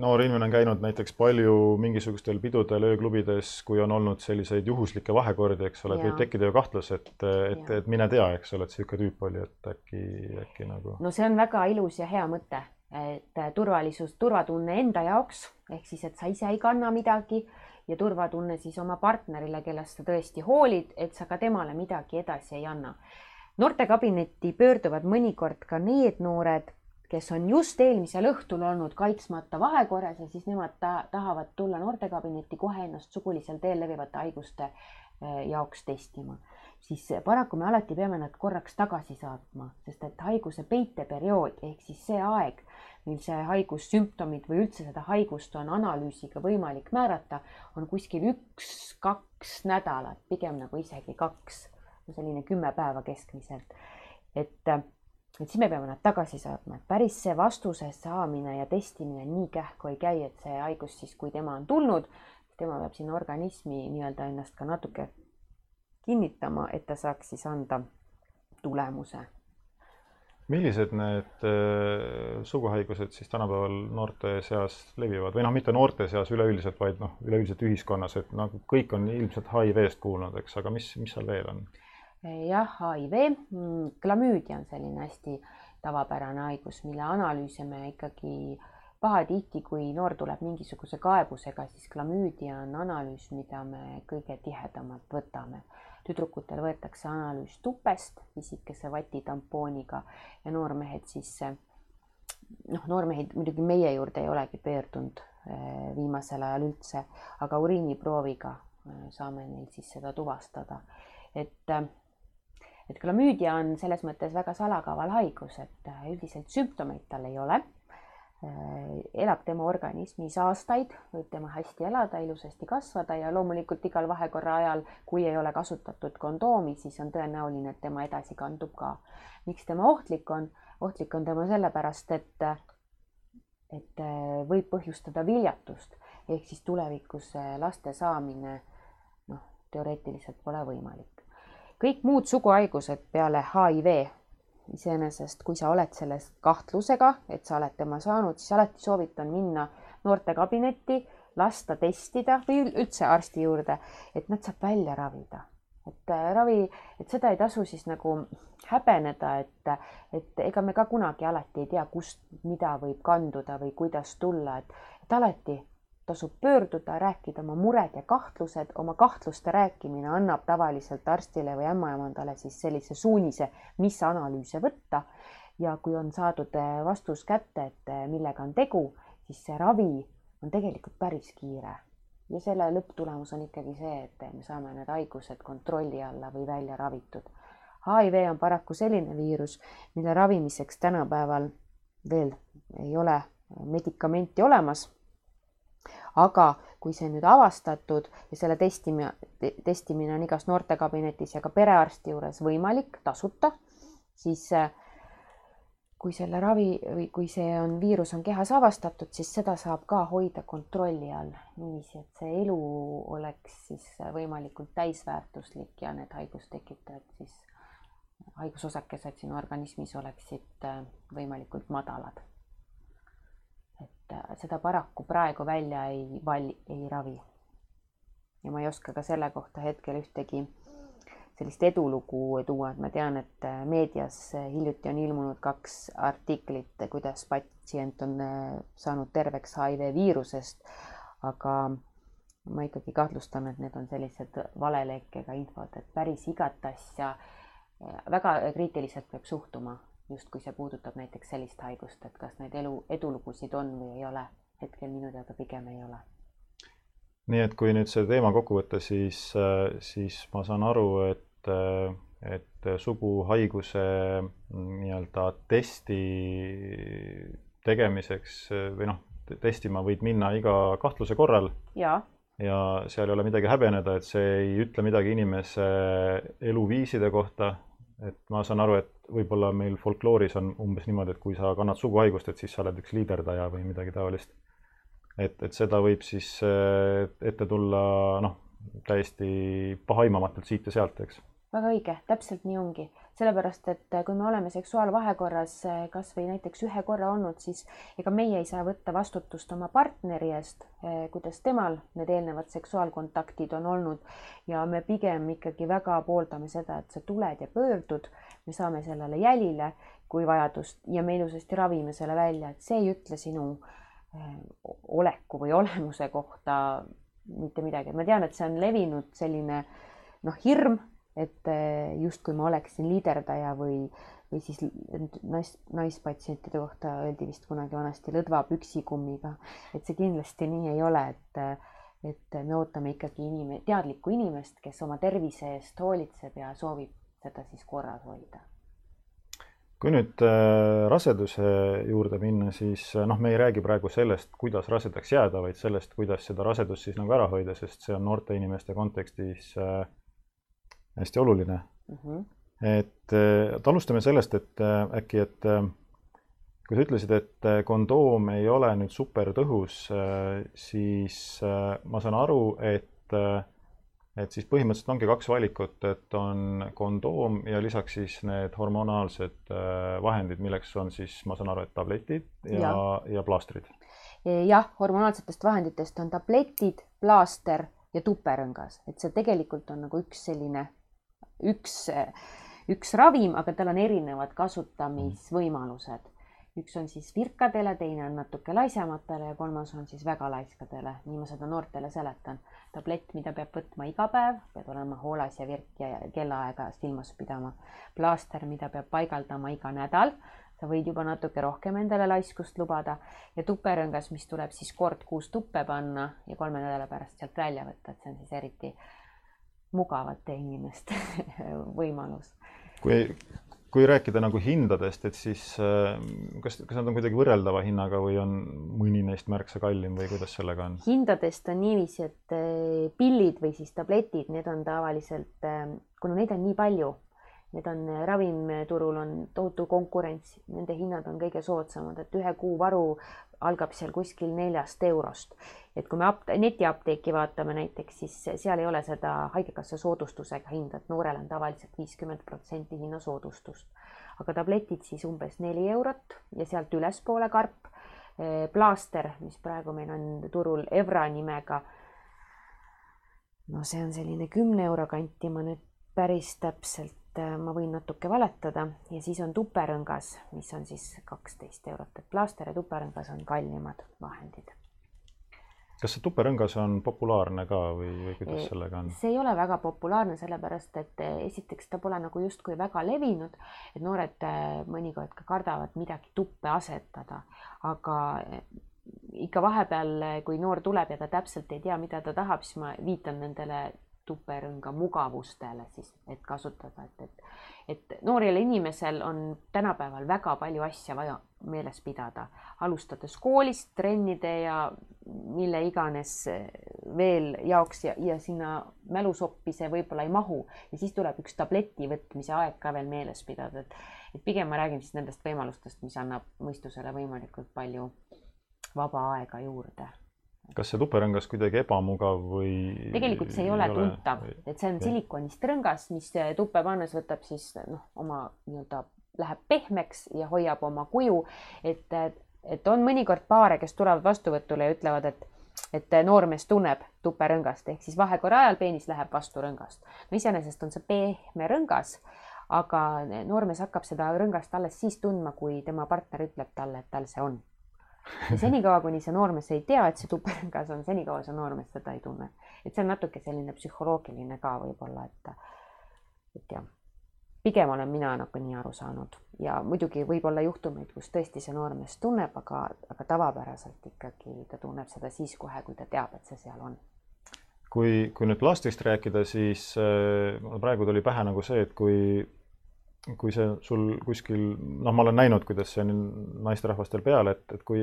noor inimene on käinud näiteks palju mingisugustel pidudel, ööklubides, kui on olnud selliseid juhuslikke vahekordi, eks ole, et võib tekkida ju kahtlus, et, et, et mine tea, eks ole, et niisugune tüüp oli, et äkki, äkki nagu. no see on väga ilus ja hea mõte, et turvalisus, turvatunne enda jaoks ehk siis, et sa ise ei kanna midagi ja turvatunne siis oma partnerile, kellest sa tõesti hoolid, et sa ka temale midagi edasi ei anna. noortekabinetti pöörduvad mõnikord ka need noored kes on just eelmisel õhtul olnud kaitsmata vahekorras ja siis nemad ta, tahavad tulla noortekabinetti kohe ennast sugulisel teel levivate haiguste eh, jaoks testima, siis paraku me alati peame nad korraks tagasi saatma, sest et haiguse peiteperiood ehk siis see aeg, mil see haigussümptomid või üldse seda haigust on analüüsiga võimalik määrata, on kuskil üks-kaks nädalat, pigem nagu isegi kaks, selline kümme päeva keskmiselt. et et siis me peame nad tagasi saatma, et päris see vastuse saamine ja testimine nii kähku ei käi, et see haigus siis, kui tema on tulnud, tema peab sinna organismi nii-öelda ennast ka natuke kinnitama, et ta saaks siis anda tulemuse. Millised need äh, suguhaigused siis tänapäeval noorte seas levivad või noh, mitte noorte seas üleüldiselt, vaid noh, üleüldiselt ühiskonnas, et nagu kõik on ilmselt HIV-st kuulnud, eks, aga mis, mis seal veel on? jah, HIV, klamüüdia on selline hästi tavapärane haigus, mille analüüse me ikkagi pahatihti, kui noor tuleb mingisuguse kaebusega, siis klamüüdia on analüüs, mida me kõige tihedamalt võtame. Tüdrukutel võetakse analüüs tupest pisikese vatitampooniga ja noormehed siis, noh, noormehed muidugi meie juurde ei olegi pöördunud eh, viimasel ajal üldse, aga uriiniprooviga eh, saame neil siis seda tuvastada, et eh, et klamüüdia on selles mõttes väga salakaval haigus, et üldiselt sümptomeid tal ei ole. Äh, elab tema organismis aastaid, võib tema hästi elada, ilusasti kasvada ja loomulikult igal vahekorra ajal, kui ei ole kasutatud kondoomi, siis on tõenäoline, et tema edasi kandub ka. miks tema ohtlik on? ohtlik on tema sellepärast, et, et äh, võib põhjustada viljatust ehk siis tulevikus laste saamine noh, teoreetiliselt pole võimalik kõik muud suguhaigused peale HIV iseenesest, kui sa oled selles kahtlusega, et sa oled tema saanud, siis alati soovitan minna noortekabinetti, lasta testida või üldse arsti juurde, et nad saab välja ravida. et äh, ravi, et seda ei tasu siis nagu häbeneda, et, et ega me ka kunagi alati ei tea, kust, mida võib kanduda või kuidas tulla, et, et alati tasub pöörduda, rääkida oma mured ja kahtlused, oma kahtluste rääkimine annab tavaliselt arstile või ämmaemandale siis sellise suunise, mis analüüse võtta. ja kui on saadud eh, vastus kätte, et eh, millega on tegu, siis see ravi on tegelikult päris kiire. ja selle lõpptulemus on ikkagi see, et me saame need haigused kontrolli alla või välja ravitud. HIV on paraku selline viirus, mille ravimiseks tänapäeval veel ei ole medikamenti olemas aga kui see nüüd avastatud ja selle testimine, testimine on igas noortekabinetis ja ka perearsti juures võimalik tasuta, siis äh, kui selle ravi või kui see on, viirus on kehas avastatud, siis seda saab ka hoida kontrolli all. Niiviisi, et see elu oleks siis võimalikult täisväärtuslik ja need haigustekitajad siis, haigusosakesed sinu organismis oleksid äh, võimalikult madalad et äh, seda paraku praegu välja ei val-, ei ravi. ja ma ei oska ka selle kohta hetkel ühtegi sellist edulugu tuua, et ma tean, et äh, meedias hiljuti on ilmunud kaks artiklit, kuidas patsient on äh, saanud terveks HIV viirusest, aga ma ikkagi kahtlustan, et need on sellised valelekkega infod, et päris igat asja väga kriitiliselt peab suhtuma just kui see puudutab näiteks sellist haigust, et kas neid elu, edulugusid on või ei ole. hetkel minu teada pigem ei ole. nii et kui nüüd see teema kokku võtta, siis, siis ma saan aru, et, et suguhaiguse nii-öelda testi tegemiseks või noh, testima võid minna iga kahtluse korral. ja ja seal ei ole midagi häbeneda, et see ei ütle midagi inimese eluviiside kohta, et ma saan aru, et võib-olla meil folklooris on umbes niimoodi, et kui sa kannad suguhaigust, et siis sa oled üks liiderdaja või midagi taolist. et, et seda võib siis äh, ette tulla noh, täiesti pahaimamatult siit ja sealt, eks. väga õige, täpselt nii ongi, sellepärast et kui me oleme seksuaalvahekorras kasvõi näiteks ühe korra olnud, siis ega meie ei saa võtta vastutust oma partneri eest, kuidas temal need eelnevad seksuaalkontaktid on olnud ja me pigem ikkagi väga pooldame seda, et sa tuled ja pöördud, me saame sellele jälile, kui vajadust ja me ilusasti ravime selle välja, et see ei ütle sinu oleku või olemuse kohta mitte midagi, ma tean, et see on levinud selline noh, hirm et eh, justkui ma oleksin liiderdaja või, või siis nais, naispatsientide kohta öeldi vist kunagi vanasti lõdva püksikummiga, et see kindlasti nii ei ole, et et me ootame ikkagi inim-, teadlikku inimest, kes oma tervise eest hoolitseb ja soovib seda siis korras hoida. kui nüüd äh, raseduse juurde minna, siis äh, noh, me ei räägi praegu sellest, kuidas rasedaks jääda, vaid sellest, kuidas seda rasedust siis nagu ära hoida, sest see on noorte inimeste kontekstis äh, hästi oluline mm. -hmm. et, et alustame sellest, et äkki, et kui sa ütlesid, et kondoom ei ole nüüd super tõhus, siis ma saan aru, et, et siis põhimõtteliselt ongi kaks valikut, et on kondoom ja lisaks siis need hormonaalsed vahendid, milleks on siis, ma saan aru, et tabletid ja, ja, ja plaastrid. jah, hormonaalsetest vahenditest on tabletid, plaaster ja tuperõngas, et see tegelikult on nagu üks selline üks, üks ravim, aga tal on erinevad kasutamisvõimalused. Üks on siis virkadele, teine on natuke laisematele ja kolmas on siis väga laiskadele, nii ma seda noortele seletan. tablett, mida peab võtma iga päev, pead olema hoolas ja virk ja kellaaega silmas pidama. plaaster, mida peab paigaldama iga nädal sa võid juba natuke rohkem endale laiskust lubada ja tuperõngas, mis tuleb siis kord kuus tuppe panna ja kolme nädala pärast sealt välja võtta, et see on siis eriti mugavate inimeste võimalus. kui, kui rääkida nagu hindadest, et siis äh, kas, kas nad on kuidagi võrreldava hinnaga või on mõni neist märksa kallim või kuidas sellega on? hindadest on niiviisi, et äh, pillid või siis tabletid, need on tavaliselt, äh, kuna neid on nii palju, need on ravimturul on tohutu konkurents, nende hinnad on kõige soodsamad, et ühe kuu varu algab seal kuskil neljast eurost. et kui me apt-, netiapteeki vaatame näiteks, siis seal ei ole seda Haigekassa soodustusega hinda, et noorel on tavaliselt viiskümmend protsenti hinnasoodustust. aga tabletid siis umbes neli eurot ja sealt ülespoole karp. plaaster, mis praegu meil on turul Evra nimega. no see on selline kümne euro kanti, ma nüüd päris täpselt et äh, ma võin natuke valetada ja siis on tuperõngas, mis on siis kaksteist eurot, et plaaster ja tuperõngas on kallimad vahendid. kas see tuperõngas on populaarne ka või, või kuidas sellega on? see ei ole väga populaarne, sellepärast et äh, esiteks ta pole nagu justkui väga levinud, et noored äh, mõnikord ka kardavad midagi tuppe asetada, aga ikka vahepeal, kui noor tuleb ja ta täpselt ei tea, mida ta tahab, siis ma viitan nendele tuperõnga mugavustele siis, et kasutada, et, et, et noorel inimesel on tänapäeval väga palju asja vaja meeles pidada, alustades koolist, trennide ja mille iganes veel jaoks ja, ja sinna mälusoppi see võib-olla ei mahu. Ja siis tuleb üks tableti võtmise aeg ka veel meeles pidada, et, et pigem ma räägin siis nendest võimalustest, mis annab mõistusele võimalikult palju vaba aega juurde kas see tuperõngas kuidagi ebamugav või? tegelikult see ei ole, ei ole tuntav, et see on silikonist rõngas, mis tuppe pannes võtab siis noh, oma nii-öelda läheb pehmeks ja hoiab oma kuju, et, et on mõnikord paare, kes tulevad vastuvõtule ja ütlevad, et et noormees tunneb tuperõngast ehk siis vahekorra ajal peenis läheb vastu rõngast. no iseenesest on see pehme rõngas, aga noormees hakkab seda rõngast alles siis tundma, kui tema partner ütleb talle, et tal see on ja senikaua, kuni see noormees ei tea, et see tuperõngas on, senikaua see noormees seda ei tunne. et see on natuke selline psühholoogiline ka võib-olla, et, et jah, pigem olen mina nagu nii aru saanud. Ja muidugi võib olla juhtumeid, kus tõesti see noormees tunneb, aga, aga tavapäraselt ikkagi ta tunneb seda siis kohe, kui ta teab, et see seal on. Kui, kui nüüd lastest rääkida, siis äh, praegu tuli pähe nagu see, et kui kui see sul kuskil, noh, ma olen näinud, kuidas see on naisterahvastel peal, et, et kui,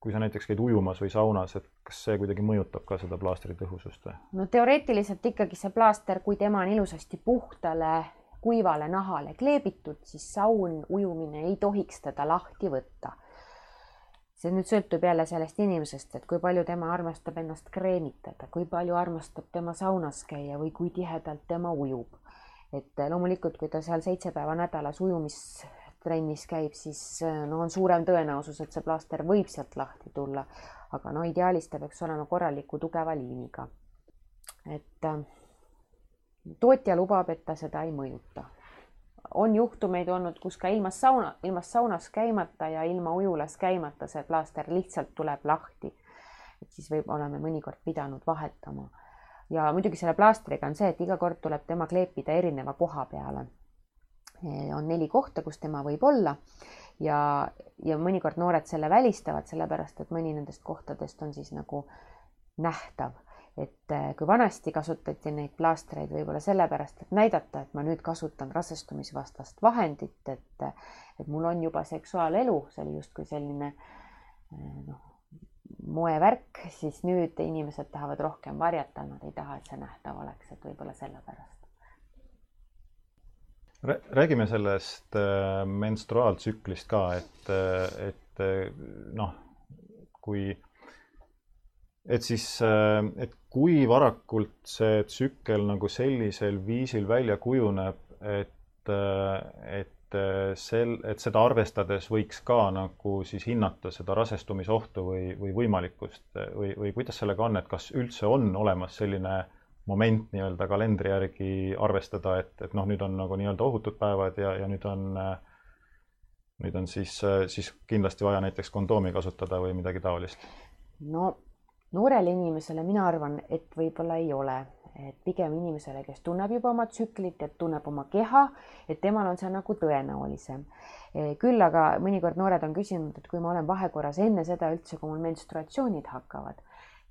kui sa näiteks käid ujumas või saunas, et kas see kuidagi mõjutab ka seda plaastri tõhusust või? no teoreetiliselt ikkagi see plaaster, kui tema on ilusasti puhtale kuivale nahale kleebitud, siis saun, ujumine ei tohiks teda lahti võtta. see nüüd sõltub jälle sellest inimesest, et kui palju tema armastab ennast kreemitada, kui palju armastab tema saunas käia või kui tihedalt tema ujub et loomulikult, kui ta seal seitse päeva nädalas ujumistrennis käib, siis no on suurem tõenäosus, et see plaaster võib sealt lahti tulla. aga no ideaalis ta peaks olema korraliku tugeva liiniga. et äh, tootja lubab, et ta seda ei mõjuta on juhtumeid olnud, kus ka ilma sauna, ilma saunas käimata ja ilma ujulas käimata see plaaster lihtsalt tuleb lahti. et siis võib, oleme mõnikord pidanud vahetama. Ja muidugi selle plaastriga on see, et iga kord tuleb tema kleepida erineva koha peale. on neli kohta, kus tema võib olla ja, ja mõnikord noored selle välistavad, sellepärast et mõni nendest kohtadest on siis nagu nähtav et äh, kui vanasti kasutati neid plaastreid võib-olla sellepärast, et näidata, et ma nüüd kasutan rasestumisvastast vahendit, et, et mul on juba seksuaalelu, see oli justkui selline äh, noh, moevärk, siis nüüd inimesed tahavad rohkem varjata, nad ei taha, et see nähtav oleks, et võib-olla sellepärast. räägime sellest äh, menstruaaltsüklist ka, et, et noh, kui et siis, äh, et kui varakult see tsükkel nagu sellisel viisil välja kujuneb, et, äh, et äh, sel, et seda arvestades võiks ka nagu siis hinnata seda rasestumisohtu või, või võimalikkust või, või kuidas sellega on, et kas üldse on olemas selline moment nii-öelda kalendri järgi arvestada, et, et noh, nüüd on nagu nii-öelda ohutud päevad ja, ja nüüd on, nüüd on siis, siis kindlasti vaja näiteks kondoomi kasutada või midagi taolist? no noorele inimesele mina arvan, et võib-olla ei ole, et pigem inimesele, kes tunneb juba oma tsüklit, et tunneb oma keha, et temal on see nagu tõenäolisem. küll aga mõnikord noored on küsinud, et kui ma olen vahekorras enne seda üldse, kui mul menstruatsioonid hakkavad,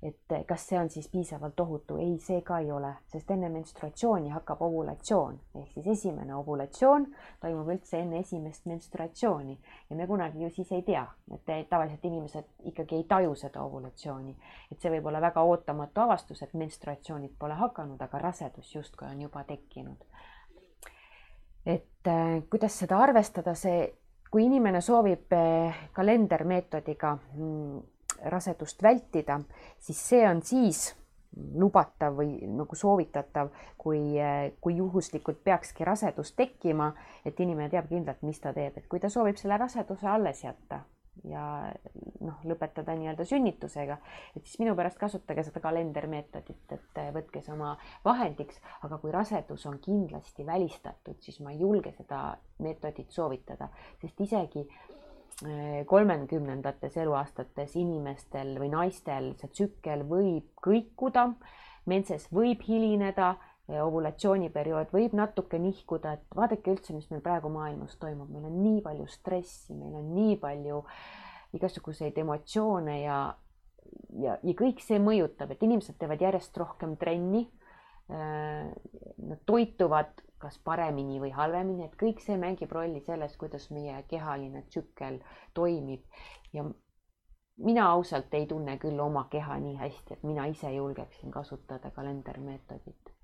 et kas see on siis piisavalt ohutu? ei, see ka ei ole, sest enne menstruatsiooni hakkab ovulatsioon ehk siis esimene ovulatsioon toimub üldse enne esimest menstruatsiooni ja me kunagi ju siis ei tea, et tavaliselt inimesed ikkagi ei taju seda ovulatsiooni. et see võib olla väga ootamatu avastus, et menstruatsioonid pole hakanud, aga rasedus justkui on juba tekkinud. et äh, kuidas seda arvestada, see, kui inimene soovib kalendermeetodiga mm, rasedust vältida, siis see on siis lubatav või nagu soovitatav, kui, kui juhuslikult peakski rasedus tekkima, et inimene teab kindlalt, mis ta teeb, et kui ta soovib selle raseduse alles jätta ja noh, lõpetada nii-öelda sünnitusega, et siis minu pärast kasutage seda kalendermeetodit, et võtke see oma vahendiks, aga kui rasedus on kindlasti välistatud, siis ma ei julge seda meetodit soovitada, sest isegi kolmekümnendates eluaastates inimestel või naistel see tsükkel võib kõikuda, menses võib hilineda, ovulatsiooniperiood võib natuke nihkuda, et vaadake üldse, mis meil praegu maailmas toimub, meil on nii palju stressi, meil on nii palju igasuguseid emotsioone ja, ja, ja kõik see mõjutab, et inimesed teevad järjest rohkem trenni. Nad toituvad kas paremini või halvemini, et kõik see mängib rolli selles, kuidas meie kehaline tsükkel toimib ja mina ausalt ei tunne küll oma keha nii hästi, et mina ise julgeksin kasutada kalendermeetodit.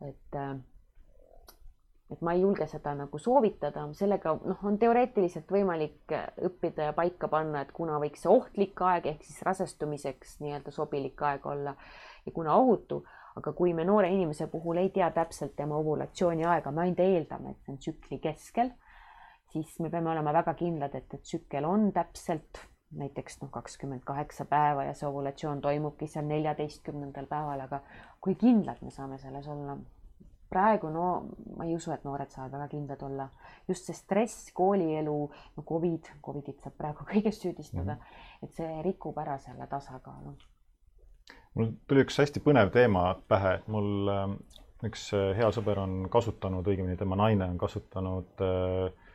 et, äh, et ma ei julge seda nagu soovitada, sellega noh, on teoreetiliselt võimalik õppida ja paika panna, et kuna võiks see ohtlik aeg ehk siis rasestumiseks nii-öelda sobilik aeg olla ja kuna ohutu aga kui me noore inimese puhul ei tea täpselt tema ovulatsiooni aega, me ainult eeldame, et see on tsükli keskel, siis me peame olema väga kindlad, et, et tsükkel on täpselt näiteks noh, kakskümmend kaheksa päeva ja see ovulatsioon toimubki seal neljateistkümnendal päeval, aga kui kindlad me saame selles olla? praegu no ma ei usu, et noored saavad väga kindlad olla. just see stress, koolielu, no Covid, Covidit saab praegu kõiges süüdistada mm, -hmm. et see rikub ära selle tasakaalu mul tuli üks hästi põnev teema pähe, et mul ähm, üks äh, hea sõber on kasutanud, õigemini tema naine on kasutanud äh,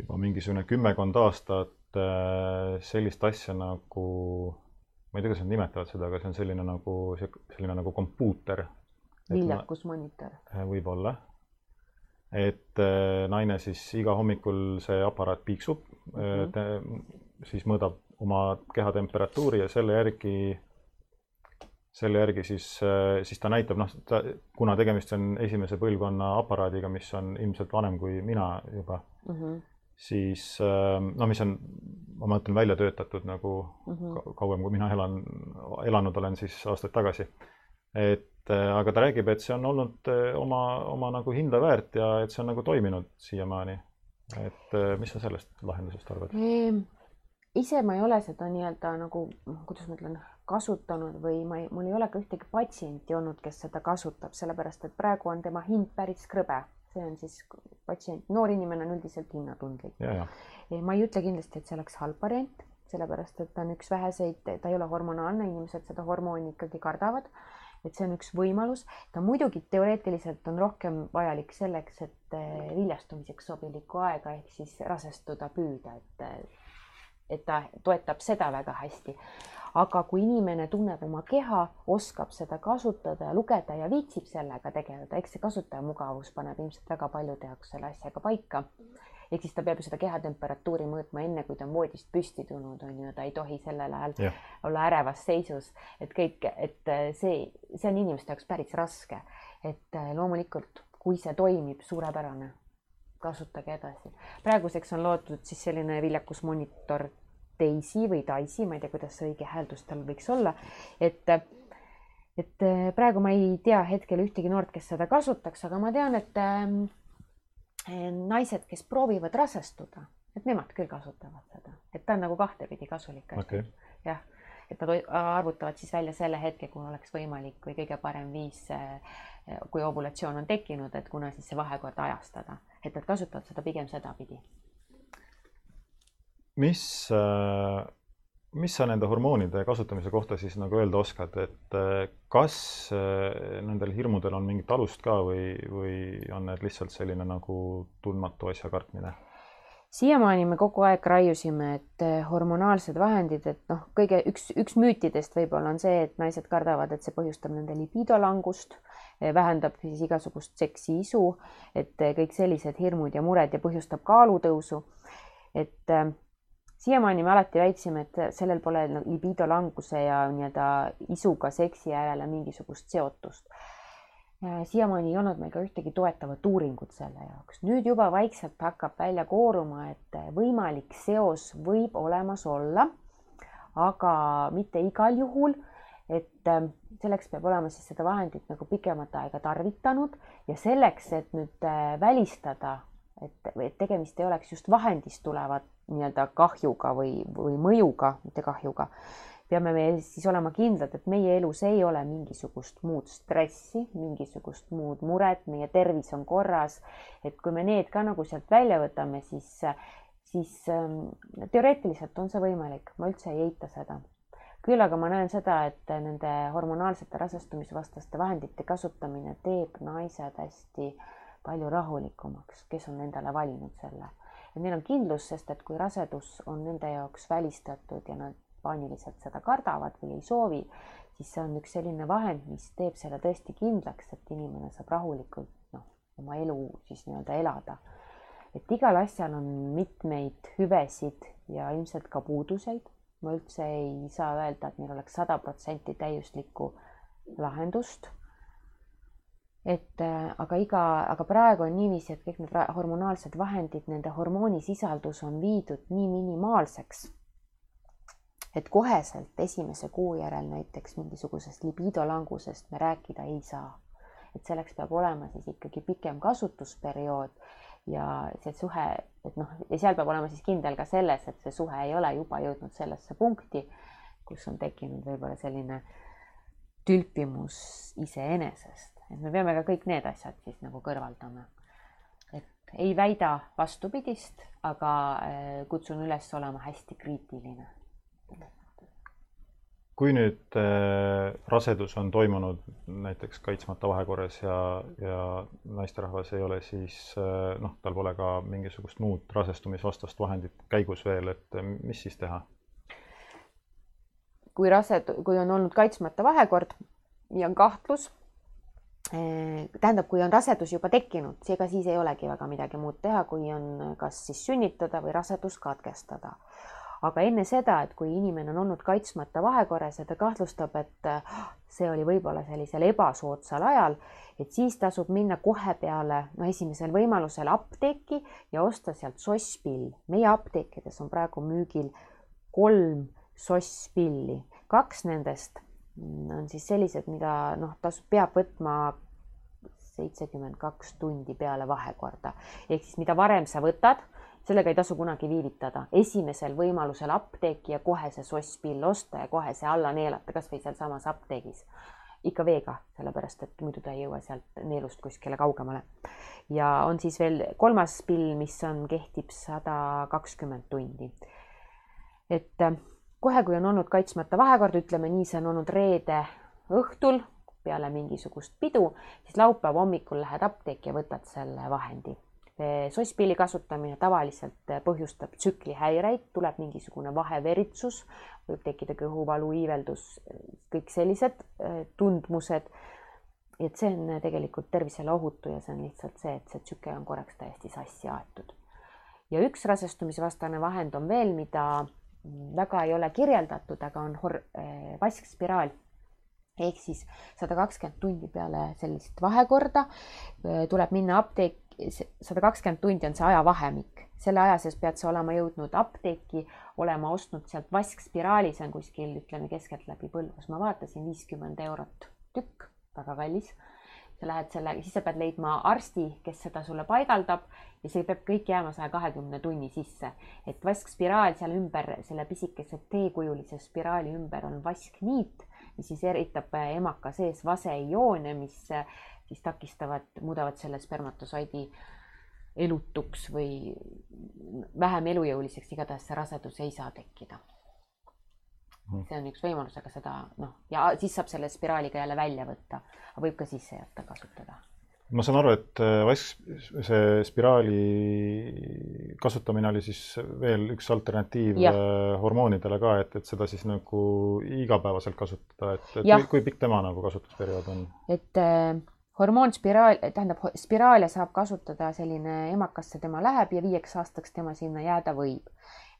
juba mingisugune kümmekond aastat äh, sellist asja nagu, ma ei tea, kuidas nad nimetavad seda, aga see on selline nagu, selline nagu kompuuter. viljakusmonitor. võib-olla. et naine siis iga hommikul see aparaat piiksub mm, -hmm. siis mõõdab oma keha temperatuuri ja selle järgi selle järgi siis, äh, siis ta näitab, noh, ta, kuna tegemist on esimese põlvkonna aparaadiga, mis on ilmselt vanem kui mina juba mm, -hmm. siis äh, noh, mis on, ma mõtlen, välja töötatud nagu mm -hmm. kauem, kui mina elan, elanud olen siis aastaid tagasi. et aga ta räägib, et see on olnud oma, oma nagu hinda väärt ja et see on nagu toiminud siiamaani. et mis sa sellest lahendusest arvad ehm,? Ise ma ei ole seda nii-öelda nagu, kuidas ma ütlen, kasutanud või ma ei, mul ei ole ka ühtegi patsienti olnud, kes seda kasutab, sellepärast et praegu on tema hind päris krõbe see on siis patsient, noor inimene on üldiselt hinnatundlik. ma ei ütle kindlasti, et see oleks halb variant, sellepärast et ta on üks väheseid, ta ei ole hormonaalne, inimesed seda hormooni ikkagi kardavad. et see on üks võimalus, ta muidugi teoreetiliselt on rohkem vajalik selleks, et eh, viljastumiseks sobilikku aega ehk siis rasestuda püüda, et et ta toetab seda väga hästi aga kui inimene tunneb oma keha, oskab seda kasutada ja lugeda ja viitsib sellega tegeleda, eks see kasutajamugavus paneb ilmselt väga paljude jaoks selle asjaga paika. ehk siis ta peab ju seda kehatemperatuuri mõõtma enne, kui ta on voodist püsti tulnud, on ju, ta ei tohi sellel ajal ja. olla ärevas seisus, et kõik, et see, see on inimeste jaoks päris raske. et loomulikult, kui see toimib, suurepärane kasutage edasi. praeguseks on loodud siis selline viljakusmonitor Daisy või Daisy, ma ei tea, kuidas see õige hääldus tal võiks olla, et et äh, praegu ma ei tea hetkel ühtegi noort, kes seda kasutaks, aga ma tean, et äh, naised, kes proovivad rasestuda, et nemad küll kasutavad seda, et ta on nagu kahtepidi kasulik asi. Okay.. jah, et nad arvutavad siis välja selle hetke, kui oleks võimalik või kõige parem viis, äh, kui ovulatsioon on tekkinud, et kuna siis see vahekord ajastada, et nad kasutavad seda pigem sedapidi mis, äh, mis sa nende hormoonide kasutamise kohta siis nagu öelda oskad, et äh, kas äh, nendel hirmudel on mingit alust ka või, või on need lihtsalt selline nagu tundmatu asja kartmine? siiamaani me kogu aeg raiusime, et hormonaalsed vahendid, et noh, kõige üks, üks müütidest võib-olla on see, et naised kardavad, et see põhjustab nende libido langust, vähendab siis igasugust seksiisu, et kõik sellised hirmud ja mured ja põhjustab kaalutõusu. et siiamaani me alati väitsime, et sellel pole libido languse ja nii-öelda isuga seksi järele mingisugust seotust. siiamaani ei olnud meil ka ühtegi toetavat uuringut selle jaoks. nüüd juba vaikselt hakkab välja kooruma, et võimalik seos võib olemas olla, aga mitte igal juhul et selleks peab olema siis seda vahendit nagu pikemat aega tarvitanud ja selleks, et nüüd välistada, et, et tegemist ei oleks just vahendist tulevat nii-öelda kahjuga või, või mõjuga, mitte kahjuga, peame me siis olema kindlad, et meie elus ei ole mingisugust muud stressi, mingisugust muud muret, meie tervis on korras. et kui me need ka nagu sealt välja võtame, siis, siis ähm, teoreetiliselt on see võimalik, ma üldse ei eita seda. Küll aga ma näen seda, et nende hormonaalsete rasestumisvastaste vahendite kasutamine teeb naised hästi palju rahulikumaks, kes on endale valinud selle et neil on kindlus, sest et kui rasedus on nende jaoks välistatud ja nad paaniliselt seda kardavad või ei soovi, siis see on üks selline vahend, mis teeb selle tõesti kindlaks, et inimene saab rahulikult noh, oma elu siis nii-öelda elada. et igal asjal on mitmeid hüvesid ja ilmselt ka puuduseid. Ma üldse ei saa öelda, et meil oleks sada protsenti täiuslikku lahendust et äh, aga iga, aga praegu on niiviisi, et kõik need hormonaalsed vahendid, nende hormoonisisaldus on viidud nii minimaalseks, et koheselt esimese kuu järel näiteks mingisugusest libido langusest me rääkida ei saa. et selleks peab olema siis ikkagi pikem kasutusperiood ja see suhe, et noh, ja seal peab olema siis kindel ka selles, et see suhe ei ole juba jõudnud sellesse punkti, kus on tekkinud võib-olla selline tülpimus iseenesest et me peame ka kõik need asjad siis nagu kõrvaldama. et ei väida vastupidist, aga äh, kutsun üles olema hästi kriitiline. Kui nüüd äh, rasedus on toimunud näiteks kaitsmata vahekorras ja, ja naisterahvas ei ole, siis äh, noh, tal pole ka mingisugust muud rasestumisvastast vahendit käigus veel, et mis siis teha? kui rased, kui on olnud kaitsmata vahekord ja on kahtlus Äh, tähendab, kui on rasedus juba tekkinud, ega siis ei olegi väga midagi muud teha, kui on kas siis sünnitada või rasedus katkestada. Aga enne seda, et kui inimene on olnud kaitsmata vahekorras ja ta kahtlustab, et ah, see oli võib-olla sellisel ebasoodsal ajal, et siis tasub minna kohe peale, no esimesel võimalusel apteeki ja osta sealt sosspill. meie apteekides on praegu müügil kolm sosspilli, kaks nendest on siis sellised, mida noh, tasub, peab võtma seitsekümmend kaks tundi peale vahekorda. ehk siis mida varem sa võtad, sellega ei tasu kunagi viivitada. esimesel võimalusel apteeki ja kohe see sosspill osta ja kohe see alla neelata, kasvõi sealsamas apteegis. ikka veega, sellepärast et muidu ta ei jõua sealt neelust kuskile kaugemale. ja on siis veel kolmas pill, mis on, kehtib sada kakskümmend tundi. et äh, kohe, kui on olnud kaitsmata vahekord, ütleme nii, see on olnud reede õhtul peale mingisugust pidu, siis laupäeva hommikul lähed apteeki ja võtad selle vahendi. Sosspilli kasutamine tavaliselt põhjustab tsüklihäireid, tuleb mingisugune vaheveritsus, võib tekkida kõhuvalu, iiveldus, kõik sellised äh, tundmused. et see on tegelikult tervisele ohutu ja see on lihtsalt see, et see tsüke on korraks täiesti sassi aetud. ja üks rasestumisvastane vahend on veel, mida väga ei ole kirjeldatud, aga on hor-, vaskspiraal ehk siis sada kakskümmend tundi peale sellist vahekorda tuleb minna apteek, sada kakskümmend tundi on see ajavahemik, selle aja sees pead sa olema jõudnud apteeki, olema ostnud sealt vaskspiraali, see on kuskil ütleme keskeltläbi Põlvas, ma vaatasin viiskümmend eurot tükk, väga kallis. sa lähed selle, siis sa pead leidma arsti, kes seda sulle paigaldab ja see peab kõik jääma saja kahekümne tunni sisse. et vaskspiraal seal ümber, selle pisikese teekujulise spiraali ümber on vaskniit mis siis eritab emaka sees vaseioone, mis äh, siis takistavad, muudavad selle spermatosoidi elutuks või vähem elujõuliseks, igatahes see rasedus ei saa tekkida. Mhm. see on üks võimalus, aga seda noh, ja siis saab selle spiraaliga jälle välja võtta, võib ka sisse jätta kasutada ma saan aru, et äh, vask, see spiraali kasutamine oli siis veel üks alternatiiv ja. Äh, hormoonidele ka, et, et seda siis nagu igapäevaselt kasutada, et, et kui, kui pikk tema nagu kasutusperiood on? et äh, hormoonspiraal, tähendab, spiraale saab kasutada selline emakasse tema läheb ja viieks aastaks tema sinna jääda võib.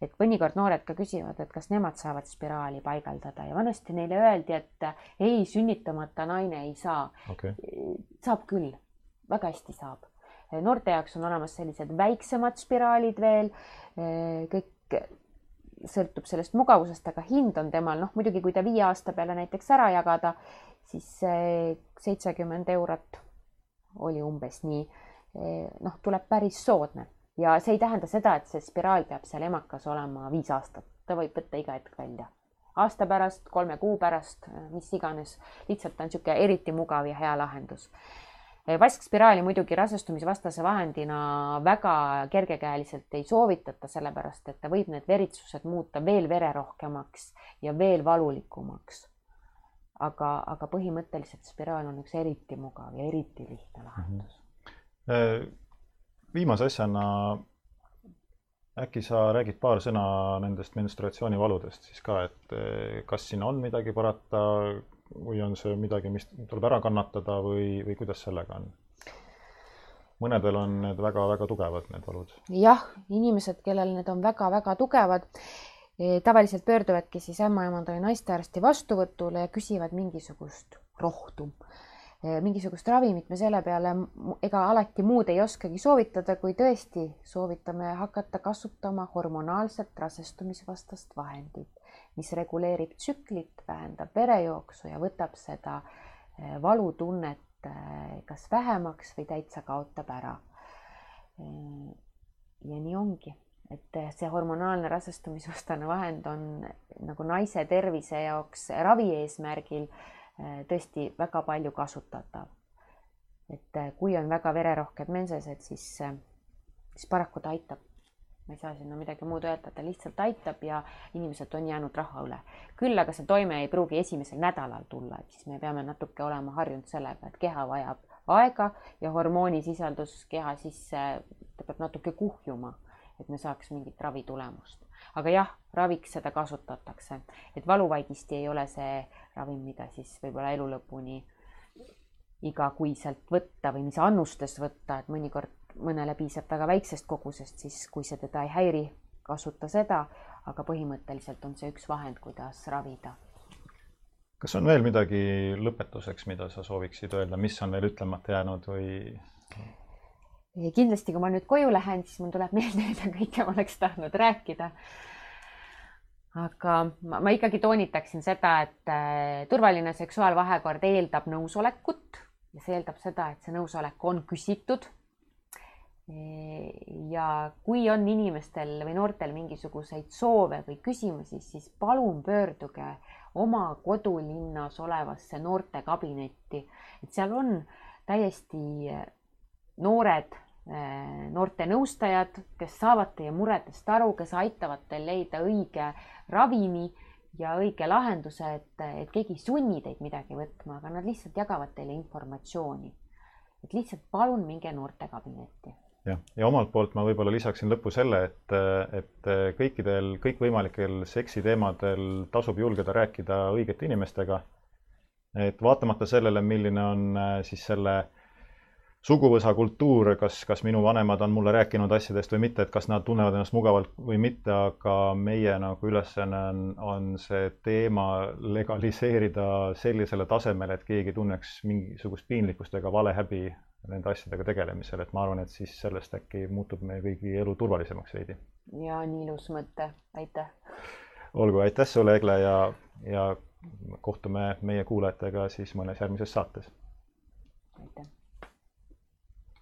et mõnikord noored ka küsivad, et kas nemad saavad spiraali paigaldada ja vanasti neile öeldi, et ei, sünnitamata naine ei saa. Okay.. saab küll. Väga hästi saab. noorte jaoks on olemas sellised väiksemad spiraalid veel, kõik sõltub sellest mugavusest, aga hind on temal, noh muidugi, kui ta viie aasta peale näiteks ära jagada, siis seitsekümmend eurot oli umbes nii. noh, tuleb päris soodne ja see ei tähenda seda, et see spiraal peab seal emakas olema viis aastat, ta võib võtta iga hetk välja. aasta pärast, kolme kuu pärast, mis iganes, lihtsalt on niisugune eriti mugav ja hea lahendus vaskspiraali muidugi rasestumisvastase vahendina väga kergekäeliselt ei soovitata, sellepärast et ta võib need veritsused muuta veel vererohkemaks ja veel valulikumaks. Aga, aga põhimõtteliselt spiraal on üks eriti mugav ja eriti lihtne lahendus. Mhm. viimase asjana äkki sa räägid paar sõna nendest menstruatsioonivaludest siis ka, et kas siin on midagi parata, või on see midagi, mis tuleb ära kannatada või, või kuidas sellega on? mõnedel on need väga-väga tugevad, need valud. jah, inimesed, kellel need on väga-väga tugevad, tavaliselt pöörduvadki siis ämmaemanda või naistearsti vastuvõtule ja küsivad mingisugust rohtu mingisugust ravimit me selle peale ega alati muud ei oskagi soovitada, kui tõesti soovitame hakata kasutama hormonaalset rasestumisvastast vahendit mis reguleerib tsüklit, vähendab verejooksu ja võtab seda valutunnet kas vähemaks või täitsa kaotab ära. Ja nii ongi, et see hormonaalne rasestumisvastane vahend on nagu naise tervise jaoks ravi eesmärgil tõesti väga palju kasutatav. et kui on väga vererohked mensesed, siis, siis paraku ta aitab ma ei saa sinna midagi muud öelda, ta lihtsalt aitab ja inimesed on jäänud raha üle. küll aga see toime ei pruugi esimesel nädalal tulla, et siis me peame natuke olema harjunud sellega, et keha vajab aega ja hormoonisisaldus keha sisse, ta peab natuke kuhjuma, et me saaks mingit ravitulemust. aga jah, raviks seda kasutatakse, et valuvaigisti ei ole see ravim, mida siis võib-olla elu lõpuni igakuiselt võtta või mis annustes võtta, et mõnikord mõnele piisab väga väiksest kogusest, siis kui see teda ei häiri, kasuta seda, aga põhimõtteliselt on see üks vahend, kuidas ravida. kas on veel midagi lõpetuseks, mida sa sooviksid öelda, mis on veel ütlemata jäänud või? Kindlasti, kui ma nüüd koju lähen, siis mul tuleb meelde, mida kõike ma oleks tahtnud rääkida. aga ma, ma ikkagi toonitaksin seda, et äh, turvaline seksuaalvahekord eeldab nõusolekut ja see eeldab seda, et see nõusolek on küsitud. ja kui on inimestel või noortel mingisuguseid soove või küsimusi, siis palun pöörduge oma kodulinnas olevasse noortekabinetti, et seal on täiesti noored noorte nõustajad, kes saavad teie muredest aru, kes aitavad teil leida õige ravimi ja õige lahenduse, et, et keegi ei sunni teid midagi võtma, aga nad lihtsalt jagavad teile informatsiooni. et lihtsalt palun minge noortekabinetti. jah, ja omalt poolt ma võib-olla lisaksin lõppu selle, et, et kõikidel kõikvõimalikel seksiteemadel tasub julgeda rääkida õigete inimestega. et vaatamata sellele, milline on siis selle suguvõsa kultuur, kas, kas minu vanemad on mulle rääkinud asjadest või mitte, et kas nad tunnevad ennast mugavalt või mitte, aga meie nagu ülesanne on, on see teema legaliseerida sellisele tasemele, et keegi tunneks mingisugust piinlikkust ega valehäbi nende asjadega tegelemisel, et ma arvan, et siis sellest äkki muutub meie kõigi elu turvalisemaks veidi. ja nii ilus mõte, aitäh. olgu, aitäh sulle, Egle ja, ja kohtume meie kuulajatega siis mõnes järgmises saates. aitäh.